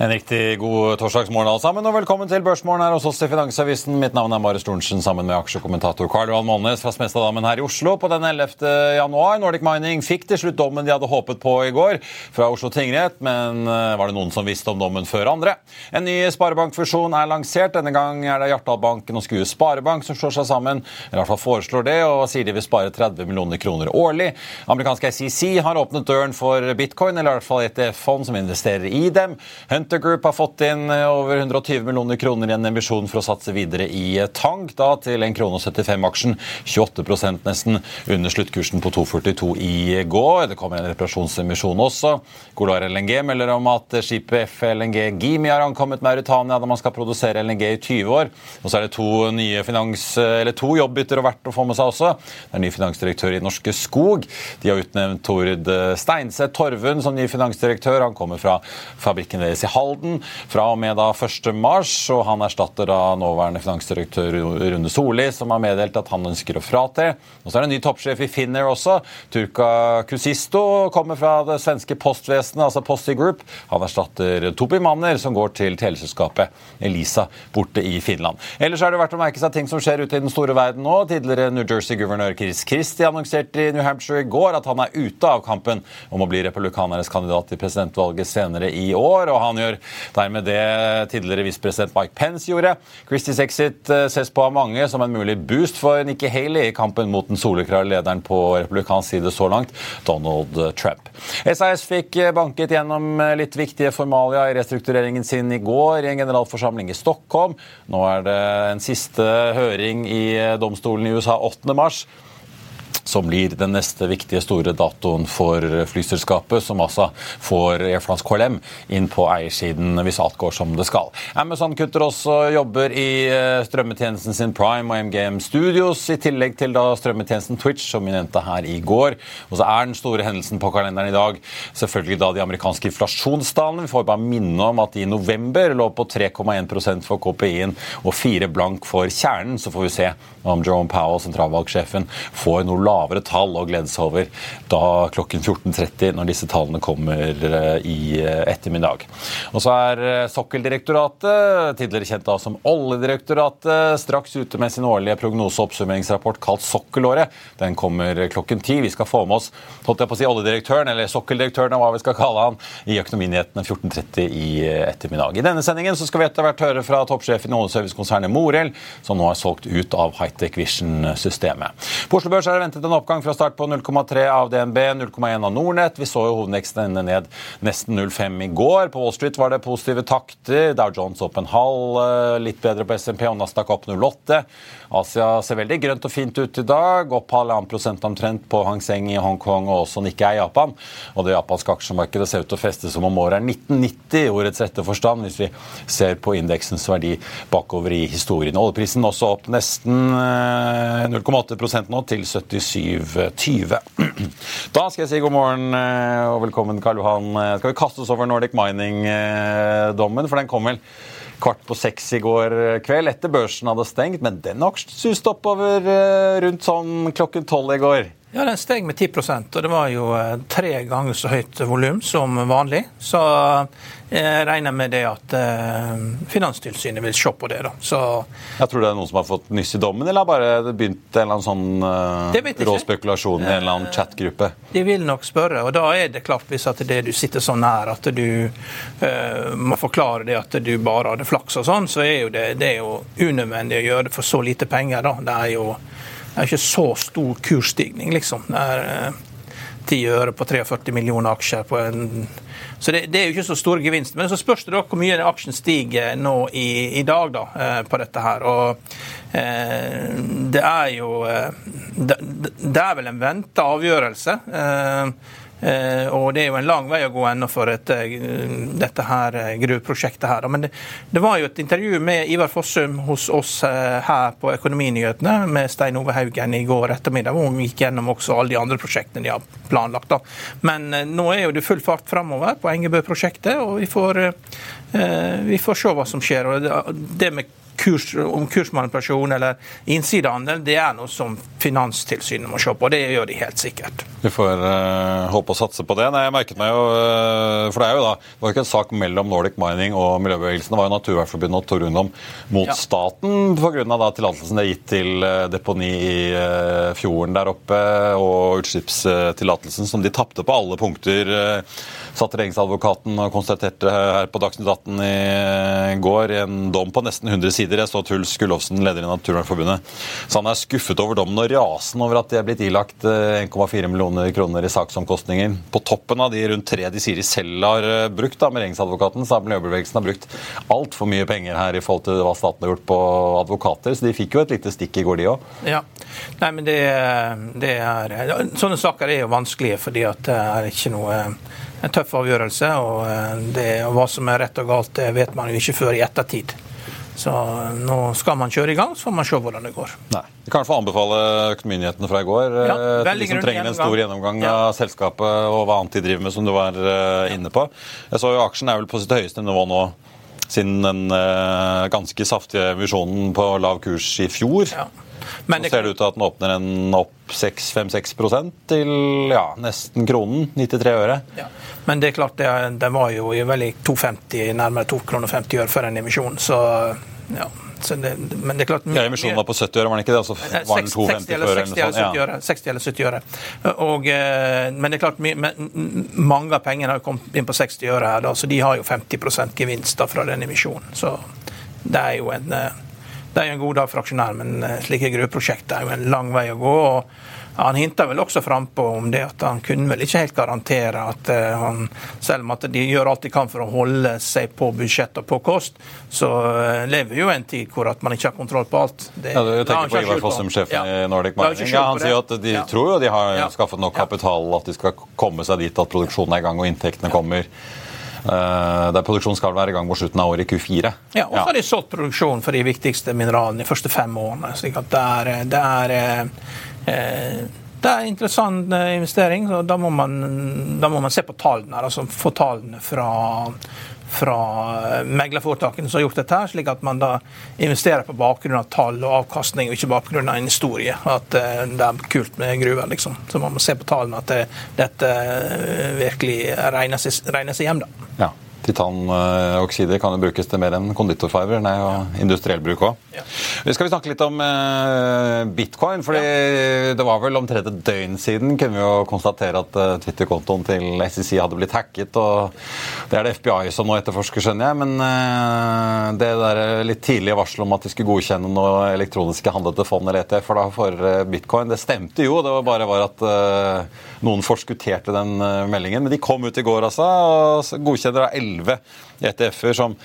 En riktig god torsdagsmorgen alle sammen, og velkommen til Børsmorgen her hos oss i Finansavisen. Mitt navn er Marius Thorensen sammen med aksjekommentator Karl Johan Molnes fra Smestadammen her i Oslo på den 11. januar. Nordic Mining fikk til slutt dommen de hadde håpet på i går fra Oslo tingrett, men eh, var det noen som visste om dommen før andre? En ny sparebankfusjon er lansert. Denne gang er det Hjartdalbanken og Skue Sparebank som slår seg sammen. I hvert fall foreslår det, og sier de vil spare 30 millioner kroner årlig. Amerikanske SEC har åpnet døren for bitcoin, eller i hvert fall ETF-fond som investerer i dem. Hunt Hunter Group har fått inn eh, over 120 millioner kroner i en emisjon for å satse videre i eh, tank, da til 1 krone 75 aksjen. 28% nesten under sluttkursen på 2,42 i går. Det kommer en reparasjonsemisjon også. Golar LNG melder om at skipet FLNG Gimi har ankommet Mauritania da man skal produsere LNG i 20 år. Og så er det to, nye finans, eller to jobbbytter og verdt å få med seg også. Det er ny finansdirektør i Norske Skog. De har utnevnt Tord Steinseth Torvund som ny finansdirektør. Han kommer fra fabrikken deres i Hall Halden fra og med da 1. mars, og han erstatter da nåværende finansdirektør Rune Solli, som har meddelt at han ønsker å fratre. Og så er det en ny toppsjef i Finner også. Turka Kusisto kommer fra det svenske postvesenet, altså Posti Group. Han erstatter Topi Manner, som går til teleselskapet Elisa borte i Finland. Ellers er det verdt å merke seg ting som skjer ute i den store verden nå. Tidligere New Jersey-guvernør Chris Christie annonserte i New Hampshire i går at han er ute av kampen om å bli republikanernes kandidat i presidentvalget senere i år. og han gjør dermed det tidligere visepresident Mike Pence gjorde. Christies exit eh, ses på av mange som en mulig boost for Nikki Haley i kampen mot den soleklare lederen på republikansk side så langt, Donald Trump. SAS fikk eh, banket gjennom eh, litt viktige formalia i restruktureringen sin i går i en generalforsamling i Stockholm. Nå er det en siste høring i domstolen i USA 8. mars som blir den neste viktige store datoen for flyselskapet, som altså får Air France KLM inn på eiersiden hvis alt går som det skal. Amazon kutter også jobber i eh, strømmetjenesten sin Prime og MGM Studios, i tillegg til da strømmetjenesten Twitch, som vi nevnte her i går. Og så er den store hendelsen på kalenderen i dag selvfølgelig da de amerikanske inflasjonstallene. Vi får bare minne om at de i november lå på 3,1 for KPI-en og 4 blank for kjernen. Så får vi se om Jerome Powell, sentralvalgsjefen, får noe lavere tall å glede seg over da klokken 14.30, når disse tallene kommer eh, i eh, ettermiddag. Og så er eh, Sokkeldirektoratet, tidligere kjent da som Oljedirektoratet, straks ute med sin årlige prognose- og oppsummeringsrapport kalt Sokkelåret. Den kommer klokken ti. Vi skal få med oss holdt jeg på å si, oljedirektøren, eller sokkeldirektøren, hva vi skal kalle han, i Økonominyhetene 14.30 i ettermiddag. I denne sendingen så skal vi etter hvert høre fra toppsjefen i oljeservicekonsernet Morel, som nå er solgt ut av Hightech Vision-systemet. På Oslo Børs er det ventet ventet en oppgang fra start på 0,3 av DNB, 0,1 av Nordnett. Vi så jo hovedveksten ende ned nesten 0,5 i går. På Wall Street var det positive takter. Dow Jones opp en halv, eh, litt bedre på SMP og Nasdaq opp 0,8. Asia ser veldig grønt og fint ut i dag. Opp halvannen prosent omtrent på Hang Seng i Hongkong og også Nikkei i Japan. Og det japanske aksjemarkedet ser ut til å feste som om året er 1990 i ordets rette forstand, hvis vi ser på indeksens verdi bakover i historien. Oljeprisen også opp nesten 0,8 eh, nå, til 77,20. Da skal jeg si god morgen eh, og velkommen, Karl Johan. Eh, skal vi kaste oss over Nordic Mining-dommen? For den kom vel kvart på seks i går kveld, etter børsen hadde stengt. Men den aksjen suste oppover eh, rundt sånn klokken tolv i går. Ja, Den steg med 10% og det var jo eh, tre ganger så høyt volum som vanlig. Så eh, jeg regner med det at uh, Finanstilsynet vil se på det. da. Så, jeg tror det er noen som har fått nyss i dommen, eller har bare begynt en eller annen sånn rå spekulasjon i en eller annen chatgruppe? De vil nok spørre, og da er det klart hvis at det du sitter så nær at du uh, må forklare det at du bare hadde flaks og sånn, så er jo det, det er jo unødvendig å gjøre det for så lite penger. da. Det er jo det er ikke så stor kursstigning, liksom. Det er 10 eh, øre på 43 millioner aksjer på en Så det, det, er jo ikke så stor gevinst. Men så spørs det da hvor mye aksjen stiger nå i, i dag da, eh, på dette her. Og eh, det er jo eh, det, det, er vel en venta avgjørelse. Eh, og det er jo en lang vei å gå ennå for et, eh, dette her eh, gruveprosjektet her. Men det, det, var jo et intervju med Ivar Fossum hos oss her på Økonominyhetene med Stein Ove Haugen i går ettermiddag, hvor hun gikk gjennom også alle de andre prosjektene de har planlagt. Da. Men nå er jo det full fart framover på Engebø-prosjektet, og vi får, vi får se hva som skjer. Og det med kurs, om kursmanipulasjon eller innsidehandel, det er noe som Finanstilsynet må se på. Det gjør de helt sikkert. Vi får uh, håpe og satse på det. Nei, jeg merket meg jo, uh, for Det er jo da, det var ikke en sak mellom Nordic Mining og miljøbevegelsen. Det var jo Naturvernforbundet og Tor Ungdom mot ja. staten pga. tillatelsen det er gitt til uh, deponi i fjorden der oppe og utslippstillatelsen som de tapte på alle punkter. Satt regjeringsadvokaten og konstaterte her på Dagsnytt 18 i går i en dom på nesten 100 sider sider. Jeg så Truls Gullofsen, leder i Naturvernforbundet, så han er skuffet over dommen og rasen over at de er blitt ilagt 1,4 eh, millioner kroner i saksomkostninger. På toppen av de rundt tre de sier de selv har eh, brukt, da, med regjeringsadvokaten, så har miljøbevegelsen har brukt altfor mye penger her i forhold til hva staten har gjort på advokater. Så de fikk jo et lite stikk i går, de òg. Ja. Nei, men det, det, er Sånne saker er jo vanskelige fordi at det er ikke noe en tøff avgjørelse. og, eh, det, og Hva som er rett og galt, det vet man jo ikke før i ettertid. Så nå skal man kjøre i gang, så får man se hvordan det går. Nei. Vi kan i anbefale Økonominyhetene fra i går ja, eh, til de som trenger en stor gjennomgang ja. av selskapet og hva annet de driver med, som du var uh, inne på. Jeg så jo Aksjen er vel på sitt høyeste nivå nå siden den uh, ganske saftige emisjonen på lav kurs i fjor. Ja. Men så ser det ut til at den åpner en opp 5-6 til ja, nesten kronen. 93 øre. Ja. Men det er klart, det, det var jo i veldig 2,50, nærmere 2,50 kroner 50 øre for en emisjon. Så ja. Så det, men det er klart... Ja, Emisjonen var på 70 øre, var den ikke det? Altså, var den 2,50 eller 60 eller 70 øre. 60 eller 70 øre. Og, eh, men det er klart, mange av pengene har kommet inn på 60 øre her, da, så de har jo 50 gevinst da, fra den emisjonen. Så det er jo en eh, det er en god dag for aksjonæren, men eh, slike gruveprosjekter er jo en lang vei å gå. og han hinta vel også frampå om det at han kunne vel ikke helt garantere at uh, han, selv om at de gjør alt de kan for å holde seg på budsjett og på kost, så uh, lever jo en tid hvor at man ikke har kontroll på alt. Det, ja, du tenker på Ivar Fossum, sjefen ja. i Nordic Mining. Ja, han sier at de ja. tror jo de har skaffet nok kapital, at de skal komme seg dit at produksjonen er i gang og inntektene kommer. Uh, der produksjonen skal være i gang mot slutten av året, i Q4. Ja, og så har de solgt produksjon for de viktigste mineralene de første fem årene. slik at det er, det er eh, det er en interessant eh, investering. og Da må man, da må man se på tallene. altså Få tallene fra, fra meglerforetakene som har gjort dette, her, slik at man da investerer på bakgrunn av tall og avkastning, og ikke bakgrunn av en historie. At det er kult med gruver, liksom. Så man må se på tallene at det, dette virkelig regner seg hjem, da. Ja. Titanoksider kan jo brukes til mer enn konditorfiber, nei, og industriell bruk òg. Ja. Skal vi snakke litt om eh, bitcoin. fordi ja. Det var vel omtrent et døgn siden kunne vi jo konstatere at eh, Twitter-kontoen til SEC hadde blitt hacket. og Det er det FBI som nå etterforsker, skjønner jeg. Men eh, det der litt tidlige varselet om at de skulle godkjenne noe elektroniske handlede fond eller ETF for, da, for bitcoin, det stemte jo. Det var bare var at noen forskutterte den eh, meldingen. Men de kom ut i går, altså, og godkjenner da 11 ETF-er som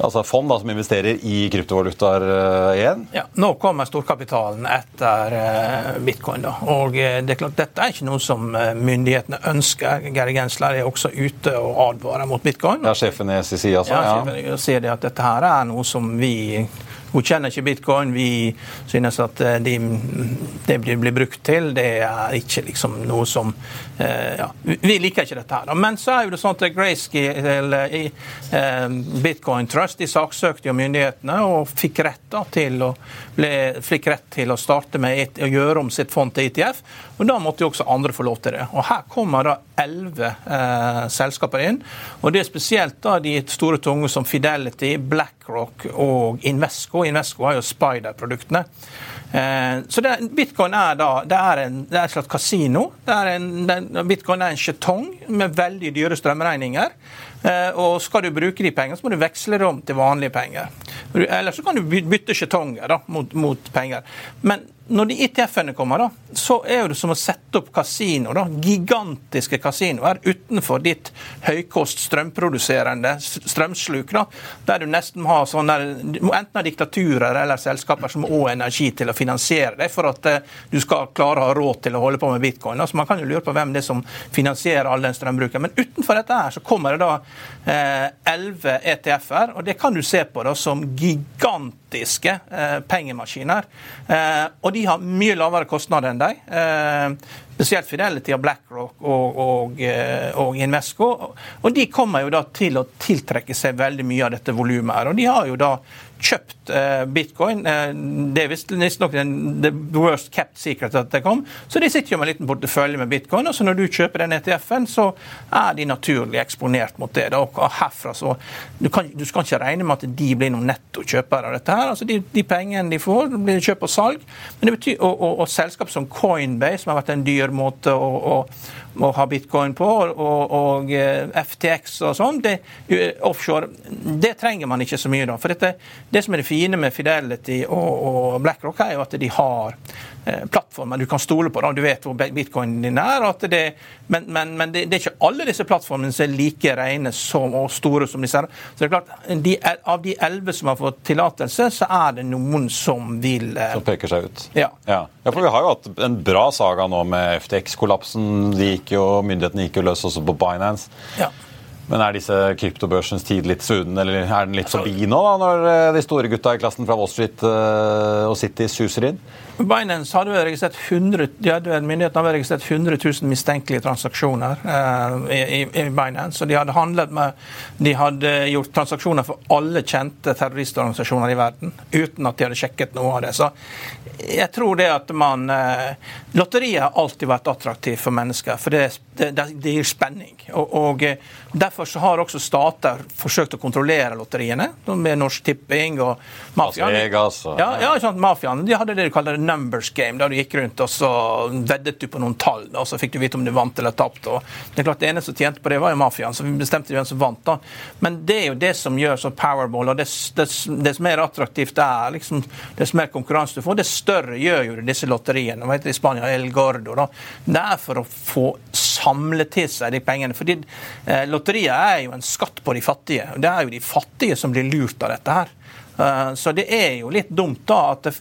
altså fond da, som investerer i kryptovalutaer uh, igjen? Ja, Nå kommer storkapitalen etter uh, bitcoin. da, og uh, det er klart Dette er ikke noe som myndighetene ønsker. Geir Gensler er også ute og advarer mot bitcoin. Ja, Sjefen i SEC, altså? Ja, ja. sier det at dette her er noe som vi godkjenner ikke bitcoin. Vi synes at eh, de, det blir, brukt til, det er ikke liksom noe som ja, Vi liker ikke dette her. Men så er jo det sånn at Grayscale i Bitcoin Trust de saksøkte jo myndighetene og fikk rett da, til å, ble, fikk rett til å starte med å gjøre om sitt fond til ETF. Og Da måtte jo også andre få lov til det. Og Her kommer da elleve eh, selskaper inn. og Det er spesielt da de store tunge som Fidelity, BlackRock og Invesco. Invesco har jo Spider-produktene. Eh, så det, Bitcoin er da det er, en, det er et slags kasino. bitcoin er en skjetong med veldig dyre strømregninger. Eh, og skal du bruke de pengene, så må du veksle dem om til vanlige penger. Eller så kan du bytte skjetonger mot, mot penger. Men når de ETF-ene kommer, da, så er det som å sette opp kasino. Da, gigantiske kasinoer utenfor ditt høykost strømproduserende strømsluk. Da, der du nesten må ha sånn enten ha diktaturer eller selskaper som òg energi til å finansiere deg for at uh, du skal klare å ha råd til å holde på med bitcoin. Da. Så Man kan jo lure på hvem det er som finansierer all den strømbruken. Men utenfor dette her så kommer det da eh, elleve uh, ETF-er, og det kan du se på da som gigantiske uh, pengemaskiner. og de de har mye lavere kostnader enn deg. Eh, spesielt Fidelity og BlackRock og, og, eh, og, Invesco. Og de kommer jo da til å tiltrekke seg veldig mye av dette volumet. Og de har jo da kjøpt eh, bitcoin. Eh, det er visstnok the worst kept secret at det kom. Så de sitter jo med en liten portefølje med bitcoin. og så Når du kjøper den ETF-en, så er de naturlig eksponert mot det. Og herfra så, du, kan, du, skal ikke regne med at de blir noen nettokjøpere av dette. her, altså De, de pengene de får, blir kjøp og salg. Men det betyr, og, og, og selskap som Coinbase, som har vært en dyr måte å, å å ha bitcoin på, og, og eh, FTX og sånn, offshore, det trenger man ikke så mye da. For dette, det som er det fine med Fidelity og, og BlackRock, er jo at de har eh, plattformer du kan stole på. Da. Du vet hvor bitcoinen din er. Det, men, men, men det, det, er ikke alle disse plattformene som er like rene som, og store som disse. Så det er klart, de, Av de elleve som har fått tillatelse, så er det noen som vil eh, Som peker seg ut? Ja. ja. ja for vi har jo hatt en bra saga nå med FTX-kollapsen. De gikk jo, Myndighetene gikk jo løs også på Binance. Ja. Men er disse kryptobørsens tid litt suden, eller er den litt forbi nå, da, når eh, de store gutta i klassen fra Wall Street uh, og City suser inn? Binance hadde registrert 100, de hadde, myndighetene hadde registrert 100 000 mistenkelige transaksjoner eh, i, i, Binance. og De hadde handlet med, de hadde gjort transaksjoner for alle kjente terroristorganisasjoner i verden, uten at de hadde sjekket noe av det. Så jeg tror det at man eh, Lotteriet har alltid vært attraktivt for mennesker, for det, det, det gir spenning. og, og Derfor så har også stater forsøkt å kontrollere lotteriene, med Norsk Tipping og mafiaen. Ja, ja, sånn, mafiaen. De hadde det de kaller numbers game, da du gikk rundt og så veddet du på noen tall, og så fikk du vite om du vant eller tapte. Det er klart, det eneste som tjente på det, var jo mafiaen, så vi bestemte hvem som vant. da. Men det er jo det som gjør så Powerball, og det, det, det som er attraktivt, det er liksom, dess mer konkurranse du får, det større gjør jo disse lotteriene. Hva heter det i Spania? El Gordo. da. Det er for å få samle til seg de pengene. fordi eh, Lotteriet er jo en skatt på de fattige. Det er jo de fattige som blir lurt av dette her. Eh, så det er jo litt dumt, da. At det,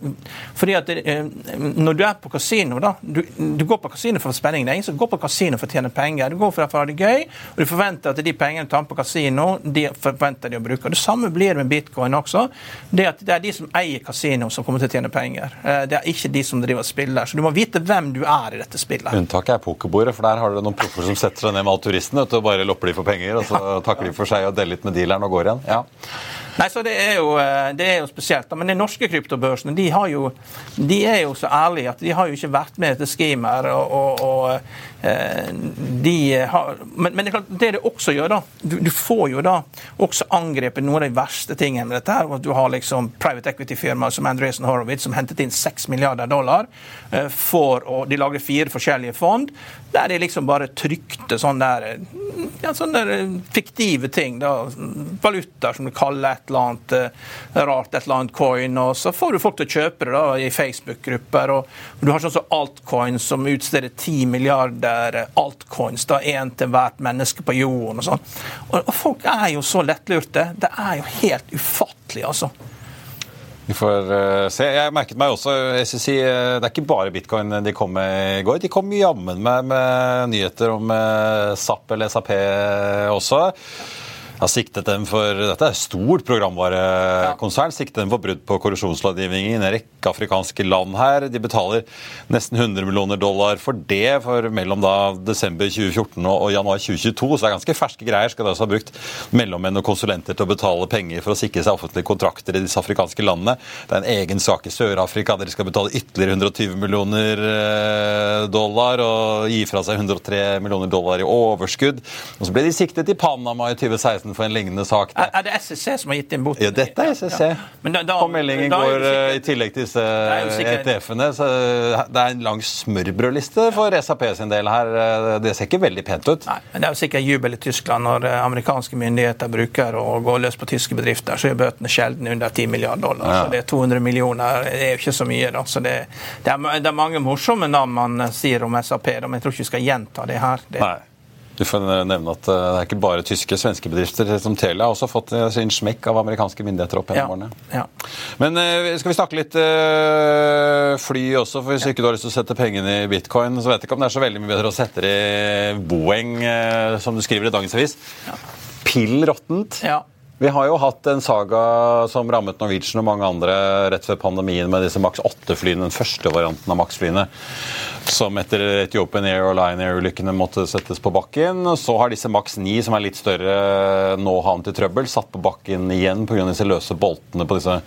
fordi at det, eh, når du er på kasino, da du, du, går på kasino for spenning. Det er ingen som går på kasino for å tjene penger. Du går for å ha det gøy, og du forventer at de pengene du tar med på kasino, de forventer de å bruke. Det samme blir det med bitcoin også. Det, at det er de som eier kasino, som kommer til å tjene penger. Eh, det er ikke de som driver og spiller. Så du må vite hvem du er i dette spillet. Unntaket er pokerbordet, for der har dere noen proffer som setter seg ned med alle turistene og bare lopper de for penger, og så takker de for seg og deler litt med dealeren og går igjen. Ja. Nei, så det er, jo, eh, det er jo, spesielt. Men de norske kryptobørsene de, jo, de, er jo så ærlige at de har jo ikke vært med til Schemer. og, og, og Eh, de har, men, men, det, klart, det det også gjør, da du, du, får jo da også angrepet noen av de verste tingene med dette. her, at Du har liksom private equity-firmaer som Andreessen Horowitz som hentet inn 6 milliarder dollar eh, for å De lager fire forskjellige fond der de liksom bare trykte sånne der, ja, sånne eh, fiktive ting. da, Valutaer som du kaller et eller annet rart, et eller annet coin. og Så får du folk til å kjøpe det da i Facebook-grupper. og Du har sånn som Altcoin som utsteder 10 milliarder milliarder altcoins, da én til hvert menneske på jorden og sånn. Og, og folk er jo så lettlurte. Det er jo helt ufattelig, altså. Vi får uh, se. Jeg merket meg også SSI, uh, Det er ikke bare bitcoin de kom med i går. De kom jammen med, med nyheter om SAP eller SAP også. Har siktet dem for Dette er stort programvarekonsern. Siktet dem for brudd på korrupsjonslovgivningen i en rekke afrikanske land her. De betaler nesten 100 millioner dollar for det for mellom da desember 2014 og, og januar 2022. Så det er ganske ferske greier. Skal de også ha brukt mellommenn og konsulenter til å betale penger for å sikre seg offentlige kontrakter i disse afrikanske landene. Det er en egen sak i Sør-Afrika. Dere skal betale ytterligere 120 millioner eh, dollar og gi fra seg 103 millioner dollar i overskudd. Og så ble de siktet i Panama i 2016 retten for en lignende sak. Er, er det SSC som har gitt inn boten? Ja, dette er SSC. Ja. Da, da, og meldingen går sikkert, i tillegg til disse ETF-ene. så Det er en lang smørbrødliste for SAP sin del her. Det ser ikke veldig pent ut. Nei, men Det er jo sikkert jubel i Tyskland når eh, amerikanske myndigheter bruker å gå løs på tyske bedrifter. Så er bøtene sjelden under 10 milliarder dollar. Ja. Så det er 200 millioner det er jo ikke så mye. da, så Det, det, er, det er, mange morsomme navn man sier om SAP, men jeg tror ikke vi skal gjenta det her. Det, Nei. Du får nevne at eh, Det er ikke bare tyske, svenske bedrifter som Telia har også fått eh, sin smekk av amerikanske myndigheter opp gjennom årene. Ja. Men uh, skal vi snakke litt fly også? for Hvis ja. ikke du har lyst til å sette pengene i bitcoin, så vet jeg ikke om det er så veldig mye bedre å sette det i Boeng, uh, som du skriver i dagens avis. Ja. Pill råttent. Ja. Vi har jo hatt en saga som rammet Norwegian og mange andre rett før pandemien med disse Max 8-flyene, den første varianten av Max-flyene som etter Ethiopian Air og Lion Air-ulykkene måtte settes på bakken. Så har disse Max 9, som er litt større, nå havnet i trøbbel. Satt på bakken igjen pga. disse løse boltene på disse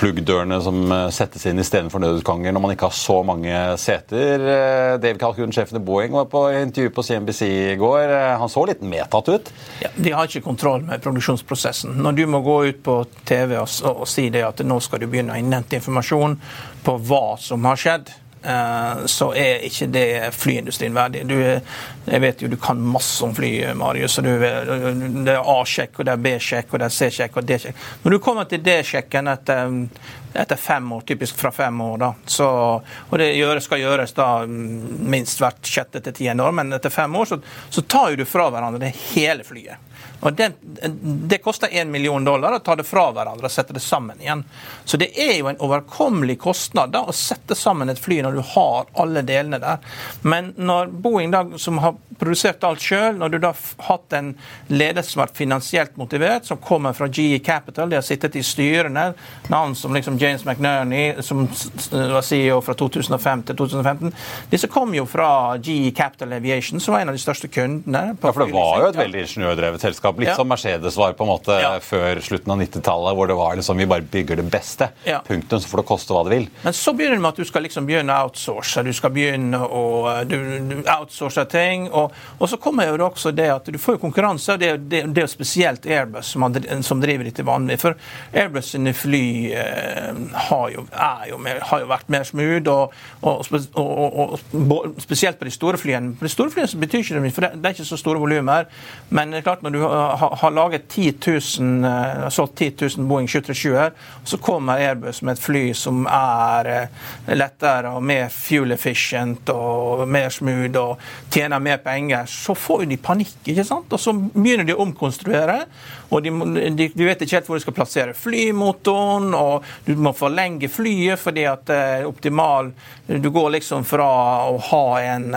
pluggdørene som eh, settes inn istedenfor nødutganger når man ikke har så mange seter. Eh, Dave Calhoun, sjefen i Boeing, var på intervju på CNBC i går. Eh, han så litt medtatt ut. Ja, de har ikke kontroll med produksjonsprosessen. Når du må gå ut på TV og, og, og si det at nå skal du begynne å innhente informasjon på hva som har skjedd så er ikke det flyindustrien verdig. Du, jeg vet jo du kan masse om fly, Marius. Du, det er A-sjekk, og det er B-sjekk, og det er C-sjekk og D-sjekk. Når du kommer til D-sjekken etter, etter, fem år, typisk fra fem år, da, så, og det gjøres, skal gjøres da minst hvert sjette til tiende år, men etter fem år så, så tar du fra hverandre det hele flyet. Og det, det koster én million dollar å ta det fra hverandre og sette det sammen igjen. Så det er jo en overkommelig kostnad da, å sette sammen et fly når du har alle delene der. Men når Boeing, da, som har produsert alt sjøl, når du da har hatt en ledelse som har vært finansielt motivert, som kommer fra GE Capital, de har sittet i styrene, navn som liksom James McNerney, som var CEO fra 2005 til 2015, disse kom jo fra GE Capital Aviation, som var en av de største kundene. ja, for det var jo et veldig ingeniørdrevet selskap. Litt ja. som Mercedes var på en måte ja. før slutten av 90-tallet, hvor det var liksom vi bare bygger det beste. Ja. Punktum, så får det koste hva det vil. Men så begynner det med at du skal liksom begynne å outsource. Du skal begynne å du, du outsource ting. Og, og, så kommer jo det også det at du får konkurranse. Det, det, det er jo spesielt Airbus som, som driver dette vanlig. For Airbus sine fly eh, har, jo, jo har, jo, vært mer smooth, og, og, spesielt på de store flyene. På de store flyene så betyr ikke det mye, for det, er ikke så store volumer. Men det er klart når du har laget 10 000, uh, solgt 10 000 Boeing 737-er, så kommer Airbus med et fly som er uh, lettere og mer fuel efficient og mer smooth og tjener mer penger, så får de panikk. ikke sant? Og så begynner de å omkonstruere. og de, de, de, vet ikke helt hvor de skal plassere flymotoren, og du må forlenge flyet fordi at det er optimal Du går liksom fra å ha en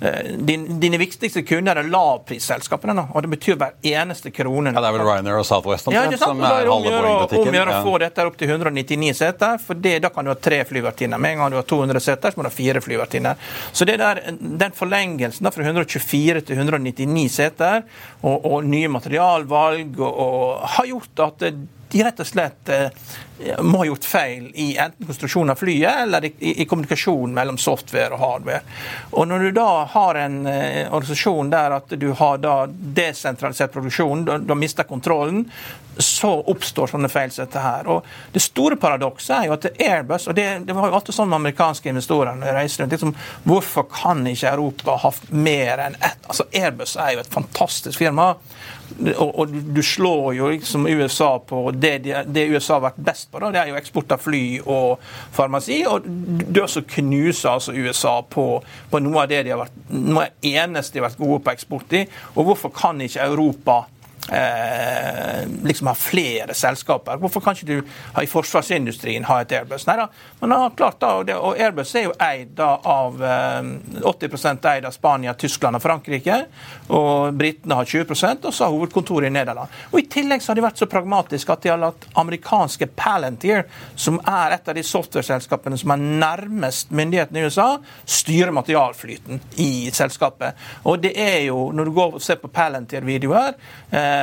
Eh, din, dine viktigste kunder er lavprisselskapene. Og det betyr hver eneste krone. Ja, Det er vel Ryanair og Southwest ja, som er halve Boeing-butikken. Om å gjøre å få dette opp til 199 seter, for det, da kan du ha tre flyvertinner. Med en gang du har 200 seter, så må du ha fire flyvertinner. Så det der, den forlengelsen da, fra 124 til 199 seter, og, og nye materialvalg, og, og, har gjort at de rett og slett eh, må ha gjort feil i enten konstruksjonen av flyet eller i, i, i kommunikasjon mellom software og hardware. Og Når du da har en eh, organisasjon der at du har da desentralisert produksjon, du, du har mista kontrollen, så oppstår sånne feil som dette her. Og Det store paradokset er jo at Airbus og det, det var jo alltid sånn med amerikanske investorer når de reiser rundt, liksom, Hvorfor kan ikke Europa ha mer enn ett? Altså Airbus er jo et fantastisk firma. Og, og, du slår jo liksom USA på det, det, USA har vært best på. Da. Det er jo eksport av fly og farmasi. Og du også knuser altså USA på, på, noe av det de har vært, noe eneste de har vært gode på eksport i. Og hvorfor kan ikke Europa eh, liksom ha flere selskaper. Hvorfor kan ikke du ha i forsvarsindustrien ha et Airbus? Nei da, men da, klart da, og, det, og Airbus er jo eid av eh, 80 eid av Spania, Tyskland og Frankrike. Og britene har 20% og så har hovedkontoret i Nederland. Og I tillegg så har de vært så pragmatiske at de har latt amerikanske Palantir, som er et av de software-selskapene som er nærmest myndighetene i USA, styre materialflyten i selskapet. Og det er jo, når du går og ser på Palantir-videoer, eh,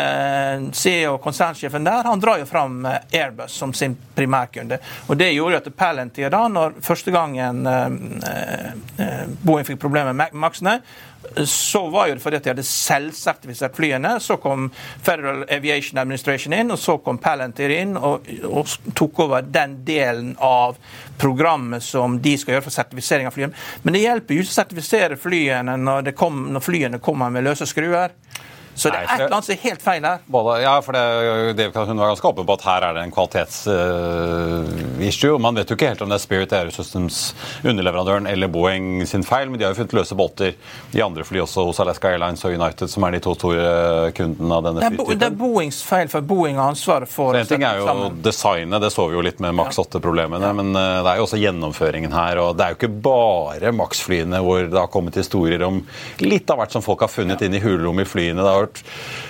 CEO konsernsjefen der, han drar jo fram eh, Airbus som sin primærkunde. Og det gjorde jo at Palantir da, når første gangen eh, eh, Boeing fikk problemer med Maxene, så var jo det fordi at de hadde selvsertifisert flyene. Så kom Federal Aviation Administration inn, og så kom Palantir inn og, og, tok over den delen av programmet som de skal gjøre for sertifisering av flyene. Men det hjelper jo ikke å sertifisere flyene når, kom, når flyene kommer med løse skruer. Så det er et eller annet som er helt feil her. ja, for det, det, Hun var ganske åpen på at her er det en kvalitetsissue. Uh, man vet jo ikke helt om det er Spirit Aerosystems, underleverandøren, eller Boeing sin feil, men de har jo funnet løse bolter i andre fly også, hos Alaska Airlines og United, som er de to store kundene av denne flytypen. Det er Boeings feil, for Boeing har ansvaret for En ting er jo sammen. designet, det så vi jo litt med Max 8-problemene, ja. men uh, det er jo også gjennomføringen her. og Det er jo ikke bare Max-flyene hvor det har kommet historier om litt av hvert som folk har funnet ja. inn i hulrom i flyene. Det hørt.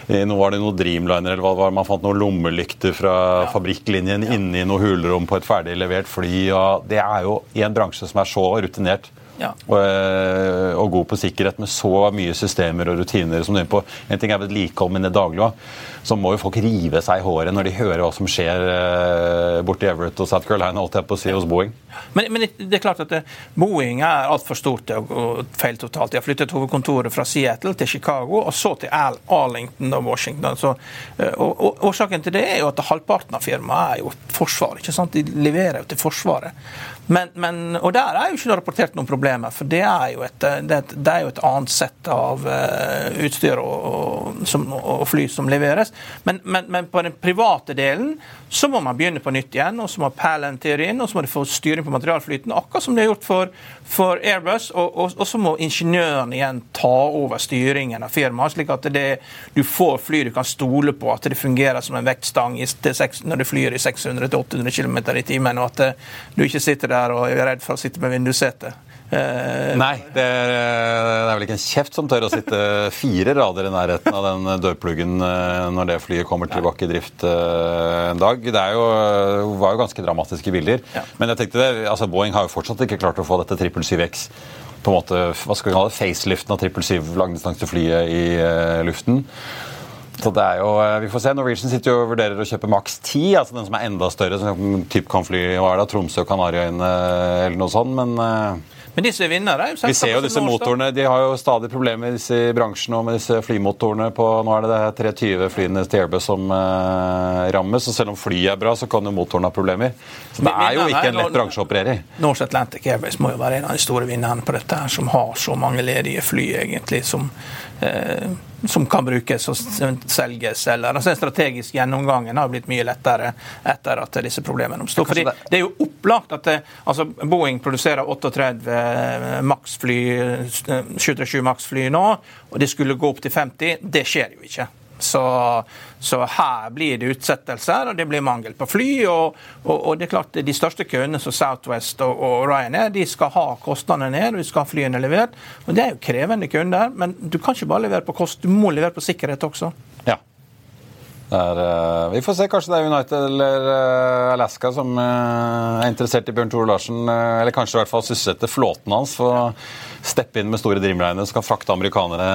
Nå var det noe Dreamliner eller hva det var, man fant noen lommelykter fra ja. fabrikklinjen ja. inni noe hulrom på et ferdig levert fly. og Det er jo i en bransje som er så rutinert. Ja. Og, eh, og, god på sikkerhet med så mye systemer og rutiner som du er på. En ting er vedlikehold, men det daglige òg så må jo folk rive seg i håret når de hører hva som skjer eh, borti Everett og South Carolina holdt jeg på å si, hos Boeing. Men, men, det er klart at det, Boeing er altfor stort og, og feil totalt. De har flyttet hovedkontoret fra Seattle til Chicago og så til Al Arlington og Washington. Så, eh, og, og, Årsaken til det er jo at halvparten av firmaet er jo Forsvaret. ikke sant? De leverer jo til Forsvaret. Men, men, og der er jo ikke rapportert noen problemer, for det er jo et, det, det er jo et annet sett av utstyr og, som, og, fly som leveres. Men, men, men, på den private delen så må man begynne på nytt igjen, og så må Palantir inn, og så må de få styring på materialflyten, akkurat som de har gjort for, for Airbus. Og, og, og, så må ingeniørene igjen ta over styringen av firmaet, slik at det, du får fly du kan stole på, at det fungerer som en vektstang når du flyr i 600-800 km i timen, og at eh, du ikke sitter der og er redd for å sitte med vindussetet. Eh, Nei, det er, det er, vel ikke en kjeft som tør å sitte fire rader i nærheten av den dørpluggen eh, når det flyet kommer tilbake i drift eh, en dag. Det jo, var jo ganske dramatiske bilder. Ja. Men jeg tenkte det, altså Boeing har jo fortsatt ikke klart å få dette 777X på en måte, hva skal vi kalle det, faceliften av 777 langdistanseflyet i uh, luften. Så det er jo, Vi får se. Norwegian sitter jo og vurderer å kjøpe maks 10, altså den som er enda større. Som typ kan fly hva er det, Tromsø og Kanariøyene eller noe sånt. Men men disse vinnere er jo Vi ser jo disse motorene. De har jo stadig problemer i disse bransjene og med disse flymotorene på Nå er det det 320 flyene til Airbus som eh, rammes. Og selv om flyet er bra, så kan jo motoren ha problemer. Så det er jo ikke en lett bransje å operere i. Norse Atlantic Airways må jo være en av de store vinnerne på dette, her, som har så mange ledige fly, egentlig, som som kan brukes og selges. eller altså Den strategiske gjennomgangen har blitt mye lettere etter at disse problemene oppstod. Fordi det er jo opplagt at det, altså Boeing produserer 38 Max-fly, 737 Max-fly nå, og de skulle gå opp til 50. Det skjer jo ikke. Så, så, her blir det utsettelser, og det blir mangel på fly. Og, og, og det er klart De største køene, som Southwest og, og Ryanair, de skal ha kostnadene ned, og de skal ha flyene levert. Og Det er jo krevende kunder, men du kan ikke bare levere på kost, du må levere på sikkerhet også. Ja. Er, uh, vi får se. Kanskje det er United eller uh, Alaska som uh, er interessert i Bjørn Tore Larsen. eller kanskje i hvert fall sysselsette flåten hans. for å steppe inn med store Dreamliner som kan frakte amerikanere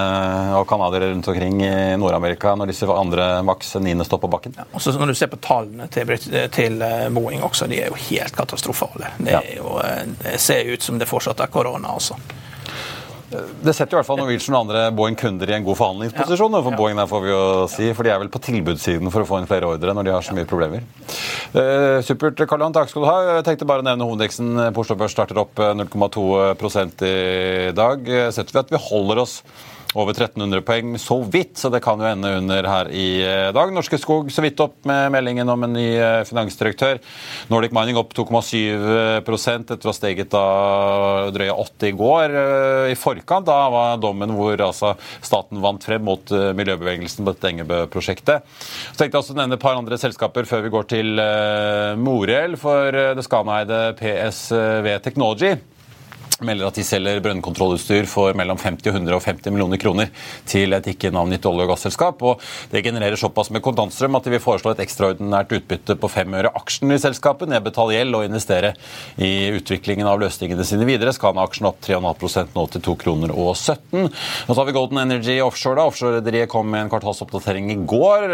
og canadiere rundt omkring i Nord-Amerika når disse andre maks niende står på bakken. Ja, også når du ser på tallene til, til Boeing også, de er jo helt katastrofale. Det, jo, det ser ut som det fortsatt er korona, altså. Det setter i hvert fall Norwegian og andre Boeing-kunder i en god forhandlingsposisjon. Ja. For Boeing der får vi jo si, for de er vel på tilbudssiden for å få inn flere ordre når de har så mye problemer. Uh, supert, Karl Johan, takk skal du ha. Jeg tenkte bare å nevne hovedindeksen Porsgrunn Børs starter opp 0,2 eh, i dag. Setter vi at vi holder oss over 1300 poeng så vidt, så det kan jo ende under her i dag. Norske Skog så vidt opp med meldingen om en ny finansdirektør. Nordic Mining opp 2,7 etter å ha steget da drøye 80 i går. I forkant da var dommen hvor altså staten vant frem mot miljøbevegelsen på dette Engebø-prosjektet. Så tenkte jeg også å nevne et par andre selskaper før vi går til Morel. For det skaneide PSV Technology melder at de selger brønnkontrollutstyr for mellom 50 og 150 millioner kroner til et ikke-navngitt olje- og gasselskap. og Det genererer såpass med kontantstrøm at de vil foreslå et ekstraordinært utbytte på fem øre aksjen i selskapet, nedbetale gjeld og investere i utviklingen av løsningene sine videre. Scana-aksjen opp 3,5% nå til 2 kroner og 17. Og så har vi Golden Energy Offshore. da. Offshore-rederiet kom med en kvartalsoppdatering i går.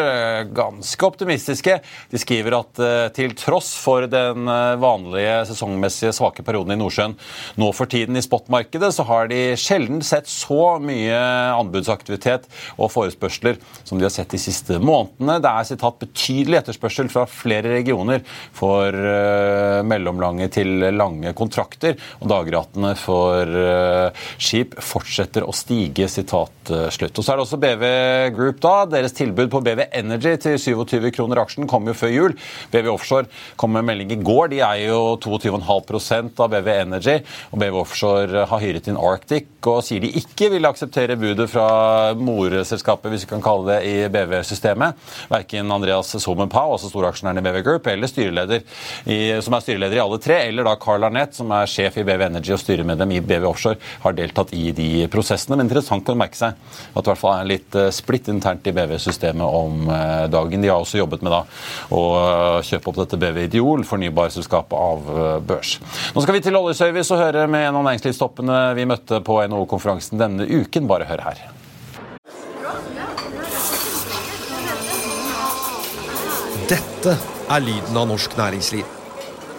Ganske optimistiske. De skriver at eh, til tross for den eh, vanlige sesongmessige svake perioden i Nordsjøen nå for tiden i spotmarkedet, så har de sjelden sett så mye anbudsaktivitet og forespørsler som de har sett de siste månedene. Det er sitat betydelig etterspørsel fra flere regioner for uh, mellomlange til lange kontrakter, og dagratene for uh, skip fortsetter å stige. sitat uh, slutt. Og Så er det også BV Group. da, Deres tilbud på BV Energy til 27 kroner aksjen kom jo før jul. BV Offshore kom med melding i går. De eier jo 22,5% av BV Energy. og BV Offshore har hyret inn Arctic og sier de ikke vil akseptere budet fra morselskapet hvis vi kan kalle det, i BV-systemet. Verken Andreas Somen Pau, altså storaksjonæren i BV Group, eller styreleder i, som er styreleder i alle tre, eller da Carl Arnett, som er sjef i BV Energy og styremedlem i BV Offshore, har deltatt i de prosessene. Men interessant å merke seg at det i hvert fall er litt eh, splitt internt i BV-systemet om eh, dagen. De har også jobbet med da å kjøpe opp dette BV Ideol, fornybarselskapet av børs. Nå skal vi til oljeservice og høre med en av næringslivstoppene vi møtte på NHO-konferansen denne uken. Bare hør her. Dette er lyden av norsk næringsliv.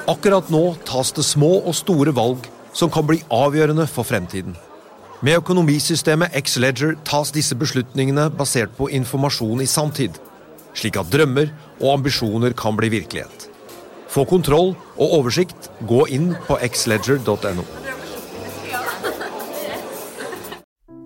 Akkurat nå tas det små og store valg som kan bli avgjørende for fremtiden. Med økonomisystemet X-Leger tas disse beslutningene basert på informasjon i samtid, slik at drømmer og ambisjoner kan bli virkelighet. Få kontroll og oversikt, gå inn på xledger.no.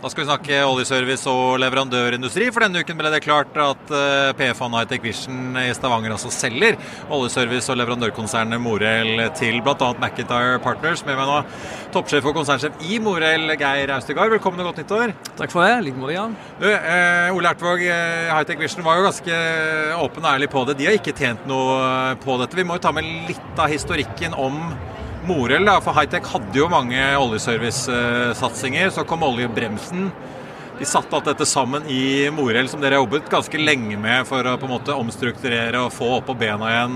Da skal vi snakke oljeservice og leverandørindustri. For denne uken ble det klart at eh, PFA Hightech Vision i Stavanger altså selger oljeservice- og leverandørkonsernet Morel til bl.a. McIntyre Partners. Med meg nå toppsjef og konsernsjef i Morel, Geir Austegard. Velkommen og godt nyttår. Takk for det. like måte, Jan. Du, eh, Ole Ertvåg, eh, Hightech Vision var jo ganske åpen og ærlig på det. De har ikke tjent noe eh, på dette. Vi må jo ta med litt av historikken om Morel, da, for Hightech hadde jo mange oljeservicesatsinger. Så kom oljebremsen. De satte alt dette sammen i Morel, som dere har jobbet ganske lenge med for å på en måte omstrukturere og få opp på bena igjen.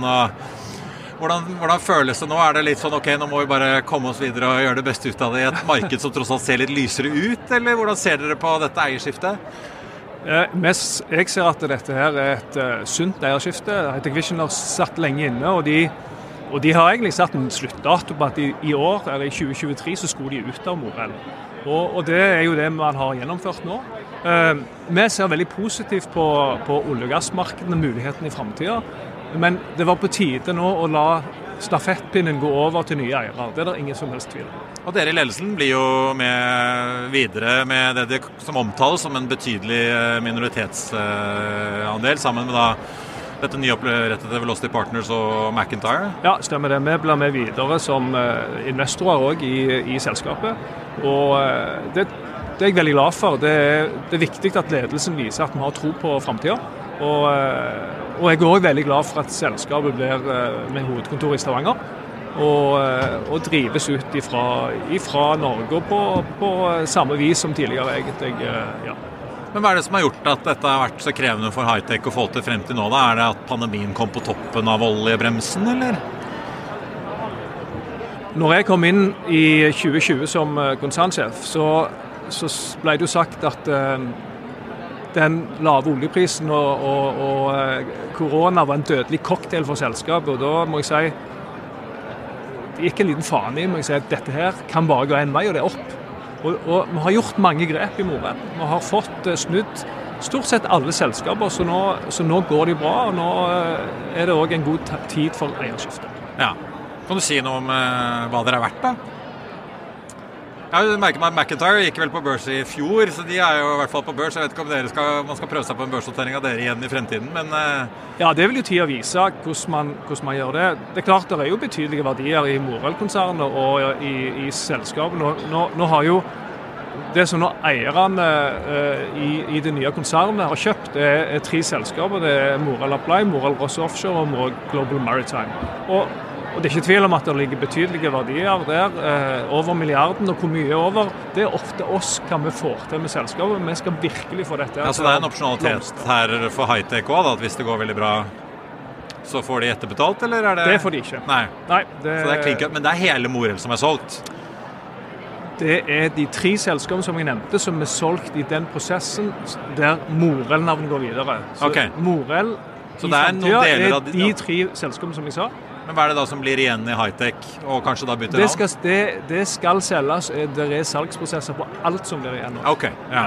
Hvordan, hvordan, føles det nå? Er det litt sånn ok, nå må vi bare komme oss videre og gjøre det beste ut av det i et marked som tross alt ser litt lysere ut, eller hvordan ser dere på dette eierskiftet? Eh, jeg ser at dette her er et uh, sunt eierskifte. Hightech Vision har satt lenge inne. og de og De har egentlig satt en sluttdato på at i, i år, eller i 2023 så skulle de ut av Morell. Og, og, Det er jo det man har gjennomført nå. Eh, vi ser veldig positivt på, på olje- og gassmarkedene, mulighetene i framtida. Men det var på tide nå å la stafettpinnen gå over til nye eiere. Det er det ingen som helst tvil om. Og Dere i ledelsen blir jo med videre med det som omtales som en betydelig eh, minoritetsandel, sammen med da dette nyopprettede Velocity Partners og McIntyre? Ja, stemmer det. Vi blir med videre som eh, investorer òg i, i, selskapet. Og eh, det, det er jeg veldig glad for. Det er, det er viktig at ledelsen viser at vi har tro på framtida. Og, eh, og, jeg er òg veldig glad for at selskapet blir med hovedkontor i Stavanger. Og, og drives ut ifra, ifra Norge på, på, samme vis som tidligere, egentlig. ja. Men Hva er det som har gjort at dette har vært så krevende for high-tech å få til frem til nå? da? Er det at pandemien kom på toppen av oljebremsen, eller? Når jeg kom inn i 2020 som konsernsjef, så, så ble det jo sagt at den lave oljeprisen og, og, og, eh, korona var en dødelig cocktail for selskapet. og Da må jeg si det gikk en liten faen i må jeg si at dette her kan bare gå én vei, og det er opp. Og, og, Vi har gjort mange grep i Morell. Vi har fått eh, snudd stort sett alle selskaper, så nå, så nå går de bra. og Nå eh, er det òg en god tid for eierskifte. Ja. Kan du si noe om hva dere er verdt, da? Jeg merker meg McIntyre gikk vel på børs i fjor, så de er jo i hvert fall på børs. Jeg vet ikke om skal, man skal prøve seg på en børsnotering av dere igjen i fremtiden, men uh... Ja, det vil jo tida vise hvordan man, hvordan man, gjør det. Det er klart det er jo betydelige verdier i Morell-konsernet og i, i selskapet. Nå, nå, nå, har jo det som nå eierne uh, i, i, det nye konsernet har kjøpt, det er, er tre selskaper. Det er Morell Apply, Morell Ross Offshore og Morell Global Maritime. Og og Det er ikke tvil om at det ligger betydelige verdier der, eh, over milliarden. Og hvor mye over, det er ofte oss hva vi får til med selskapet. Vi skal virkelig få dette ja, Så det er en opsjonalitet her for high-tech òg, at hvis det går veldig bra, så får de etterbetalt, eller er det Det får de ikke. Nei. Nei det... Så det er klink, Men det er hele Morell som er solgt? Det er de tre selskapene som jeg nevnte, som er solgt i den prosessen der Morell-navnet går videre. Så okay. Morell så det er noen deler av de, de tre selskapene som jeg sa. Men hva er det da som blir igjen i high-tech, og kanskje da bytter det skal, det, det, skal selges. Det er salgsprosesser på alt som blir igjen. Ok, ja.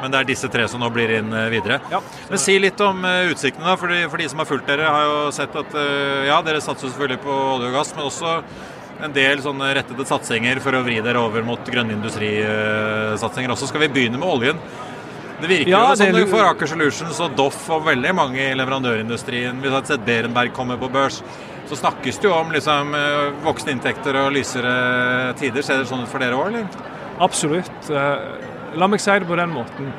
Men det er disse tre som nå blir inn eh, videre. Ja. Men Si litt om uh, utsiktene. da, for de, for de, som har fulgt dere, har jo sett at ja, dere satser selvfølgelig på olje og gass, men også en del sånne rettede satsinger for å vri dere over mot grønne industrisatsinger også. Skal vi begynne med oljen? Det virker ja, jo som det for Aker Solutions og Doff og veldig mange i leverandørindustrien. Vi har sett Berenberg komme på børs så snakkes det jo om liksom, eh, voksne inntekter og lysere tider. Ser det sånn ut for dere òg, eller? Absolutt. Eh, la meg si det på den måten.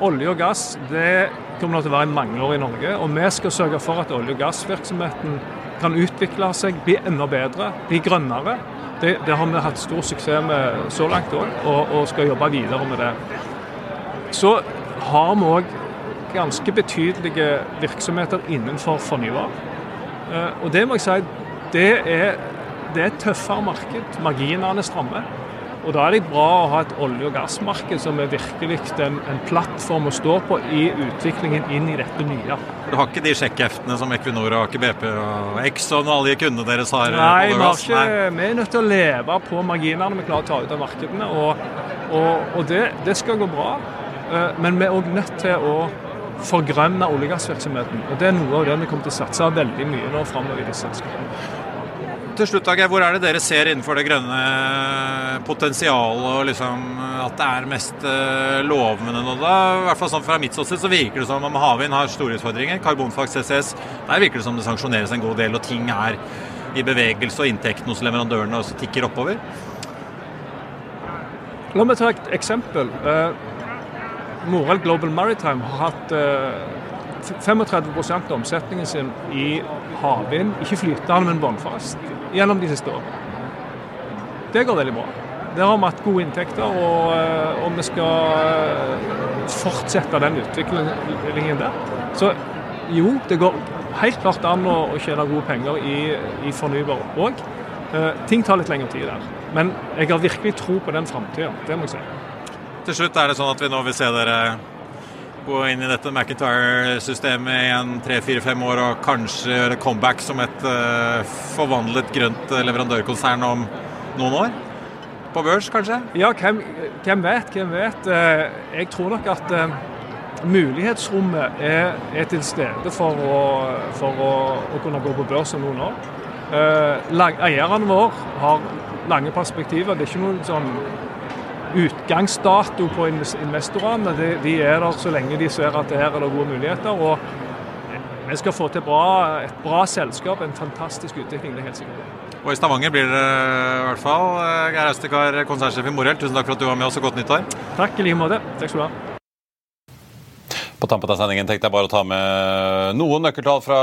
Olje og gass det kommer til å være i mange år i Norge. Og vi skal sørge for at olje- og gassvirksomheten kan utvikle seg, bli enda bedre, bli grønnere. Det, det har vi hatt stor suksess med så langt òg, og, og, skal jobbe videre med det. Så har vi òg ganske betydelige virksomheter innenfor fornybar. Eh, og det må jeg si, det er, det er et tøffere marked. Marginene strammer. Og Da er det bra å ha et olje- og gassmarked som er virkelig en, en, plattform å stå på i utviklingen inn i dette nye. Du har ikke de sjekkheftene som Equinor Aker BP og Exxon og alle de kundene deres har? Nei, vi, har ikke, vi er nødt til å leve på marginene vi klarer å ta ut av markedene. Og, og, og det, det, skal gå bra. Eh, men vi er òg nødt til å forgrønne olje- og gassvirksomheten. Og Det er noe av det vi kommer til å satse veldig mye nå framover i disse selskapene. Til slutt, Dag, Hvor er det dere ser innenfor det grønne potensialet, og liksom at det er mest eh, lovende nå? da? I hvert fall sånn Fra mitt ståsted så virker det som om havvind har store utfordringer. Karbonfaks CCS, der virker det som det sanksjoneres en god del, og ting er i bevegelse, og inntektene hos leverandørene også tikker oppover. La meg ta et eksempel. Morell Global Maritime har hatt eh, 35 av omsetningen sin i havvind, ikke flytende, men vannfast, gjennom de siste årene. Det går veldig bra. Der har vi hatt gode inntekter, og, eh, og vi skal eh, fortsette den utviklingen der. Så jo, det går helt klart an å, å tjene gode penger i, i fornybar òg. Eh, ting tar litt lengre tid der. Men jeg har virkelig tro på den framtida. Det må jeg si. Til slutt er det sånn at vi nå vil se dere gå inn i dette McIntyre-systemet i en tre-fire-fem år og kanskje gjøre comeback som et uh, forvandlet grønt leverandørkonsern om noen år? På børs, kanskje? Ja, hvem, hvem vet? Hvem vet? Uh, jeg tror nok at uh, mulighetsrommet er, er, til stede for, å, for å, å, kunne gå på børs om noen år. Lang, eierne våre har lange perspektiver. Det er ikke noen sånn utgangsdato på investorene. De, de, er der så lenge de ser at her er det gode muligheter. og Vi skal få til bra, et bra selskap, en fantastisk utvikling. det er helt sikkert. Og i Stavanger blir det i hvert fall. Geir Austekar, konsernsjef i Morell, tusen takk for at du var med oss, og godt nyttår. Takk i like måte. Takk skal du ha. På tampen av sendingen tenkte jeg bare å ta med noen nøkkeltall fra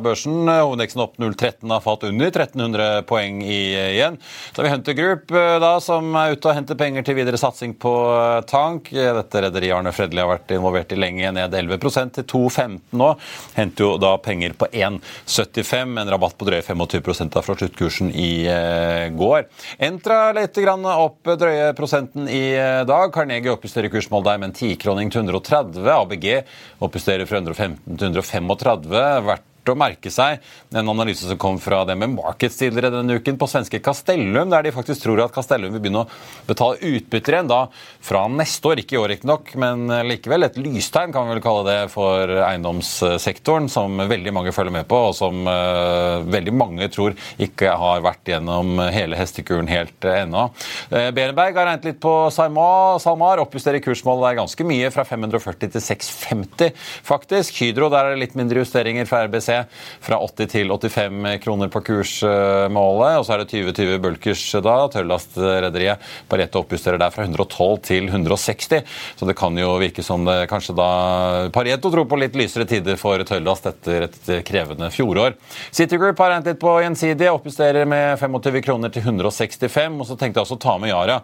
børsen. Hovedeksen opp 0,13 har falt under 1300 poeng igjen. Så har vi Hunter Group eh, da, som er ute og henter penger til videre satsing på eh, tank. Dette rederiet Arne Fredli har vært involvert i lenge, ned 11% til 2,15 nå. Henter jo da penger på 1,75, en rabatt på drøye 25 da fra sluttkursen i eh, går. Entra litt grann opp drøye prosenten i dag. Carnegie oppjusterer kursmål der med en tikroning til 130. ABG ABG oppjusterer fra 115 til 135. Vært å merke seg en analyse som kom fra det med Markets tidligere denne uken på svenske Castellum, der de faktisk tror at Castellum vil begynne å betale utbytter igjen da fra neste år. Ikke i år, riktignok, men likevel et lystegn, kan vi vel kalle det, for eiendomssektoren, som veldig mange følger med på, og som uh, veldig mange tror ikke har vært gjennom hele hestekuren helt uh, ennå. Uh, Berenberg har regnet litt på Salmar, Salmar oppjusterer kursmålet der ganske mye, fra 540 til 650 faktisk. Hydro der er det litt mindre justeringer fra RBC fra 80 til 85 kroner på kursmålet. Og så er det 2020 Bulkers da. Tørrlastrederiet Pareto oppjusterer der fra 112 til 160. Så det kan jo virke som det kanskje da Pareto tror på litt lysere tider for tørrlast etter et krevende fjorår. City Group har regnet litt på gjensidige, oppjusterer med 25 kroner til 165. Og så tenkte jeg også å ta med Yara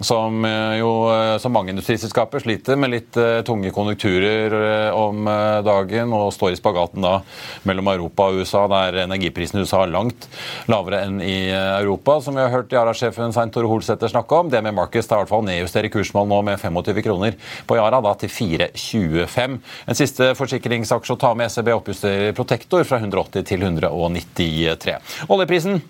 som eh, jo eh, som mange industriselskaper sliter med litt uh, tunge konjunkturer om dagen og står i spagaten da mellom Europa og USA, der energiprisen i USA er langt lavere enn i Europa. Som vi har hørt Yara-sjefen Svein Tore Holsæter snakke om. Det med Marcus tar i hvert fall nedjusterer kursmål nå med 25 kroner på Yara, da til 4,25. En siste forsikringsaksje å ta med SEB oppjusterer Protektor fra 180 til 193. Oljeprisen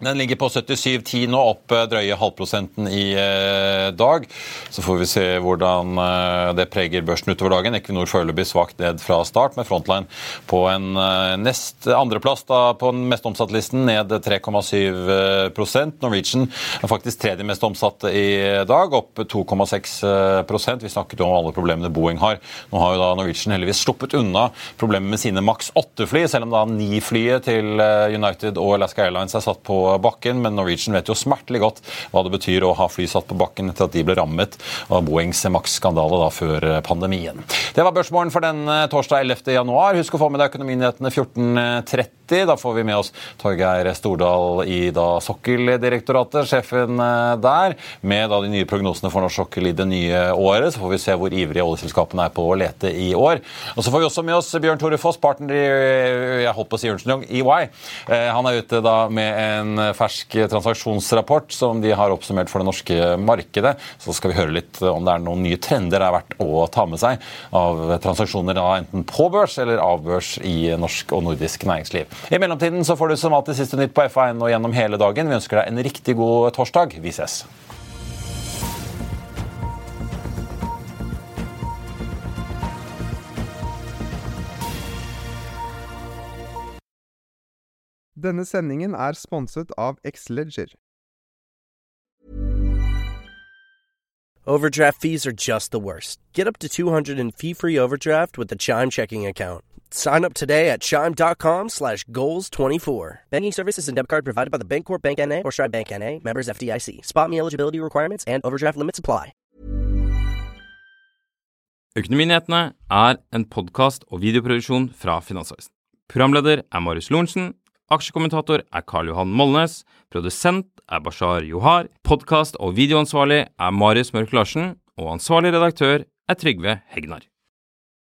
den ligger på 77,10 nå, opp eh, drøye halvprosenten i eh, dag. Så får vi se hvordan eh, det preger børsen utover dagen. Equinor foreløpig svakt ned fra start, med Frontline på en nest andreplass på den mest omsatte listen, ned 3,7% Norwegian er faktisk tredje mest omsatte i dag, opp 2,6% Vi snakket jo om alle problemene Boeing har. Nå har jo da Norwegian heldigvis sluppet unna problemet med sine maks 8-fly, selv om da 9-flyet til United og Alaska Airlines er satt på bakken, men Norwegian vet jo smertelig godt hva det betyr å ha fly satt på bakken etter at de ble rammet av Boeings Max-skandale før pandemien. Det var børsmålen for den eh, torsdag 11. januar. Husk å få med deg Økonominyhetene 14.30. Da får vi med oss Torgeir Stordal i da Sokkeldirektoratet, sjefen eh, der, med da de nye prognosene for norsk sokkel i det nye året. Så får vi se hvor ivrige oljeselskapene er på å lete i år. Og Så får vi også med oss Bjørn Tore Foss, partner i jeg holdt på å si Ernst EY. Eh, han er ute da med en fersk transaksjonsrapport som de har oppsummert for det norske markedet. Så skal vi høre litt om det er noen nye trender det er verdt å ta med seg av transaksjoner da enten på børs eller av børs i norsk og nordisk næringsliv. I mellomtiden så får du som alltid siste nytt på FA1 og gjennom hele dagen. Vi ønsker deg en riktig god torsdag. Vi ses. Denne sendingen er sponset av Xleger. Overdraft fees are just the worst. Get up to 200 in fee-free overdraft with the Chime checking account. Sign up today at chime.com slash goals24. Banking services and debit card provided by the Bancorp Bank N.A. or Stride Bank N.A. Members FDIC. Spot me eligibility requirements and overdraft limits apply. Økonominyhetene er en podkast og videoproduksjon fra Finansavisen. Programleder er Marius Lorentzen. Aksjekommentator er Karl Johan Molnes. Produsent er Bashar Johar. Podkast- og videoansvarlig er Marius Mørk Larsen. Og ansvarlig redaktør er Trygve Hegnar.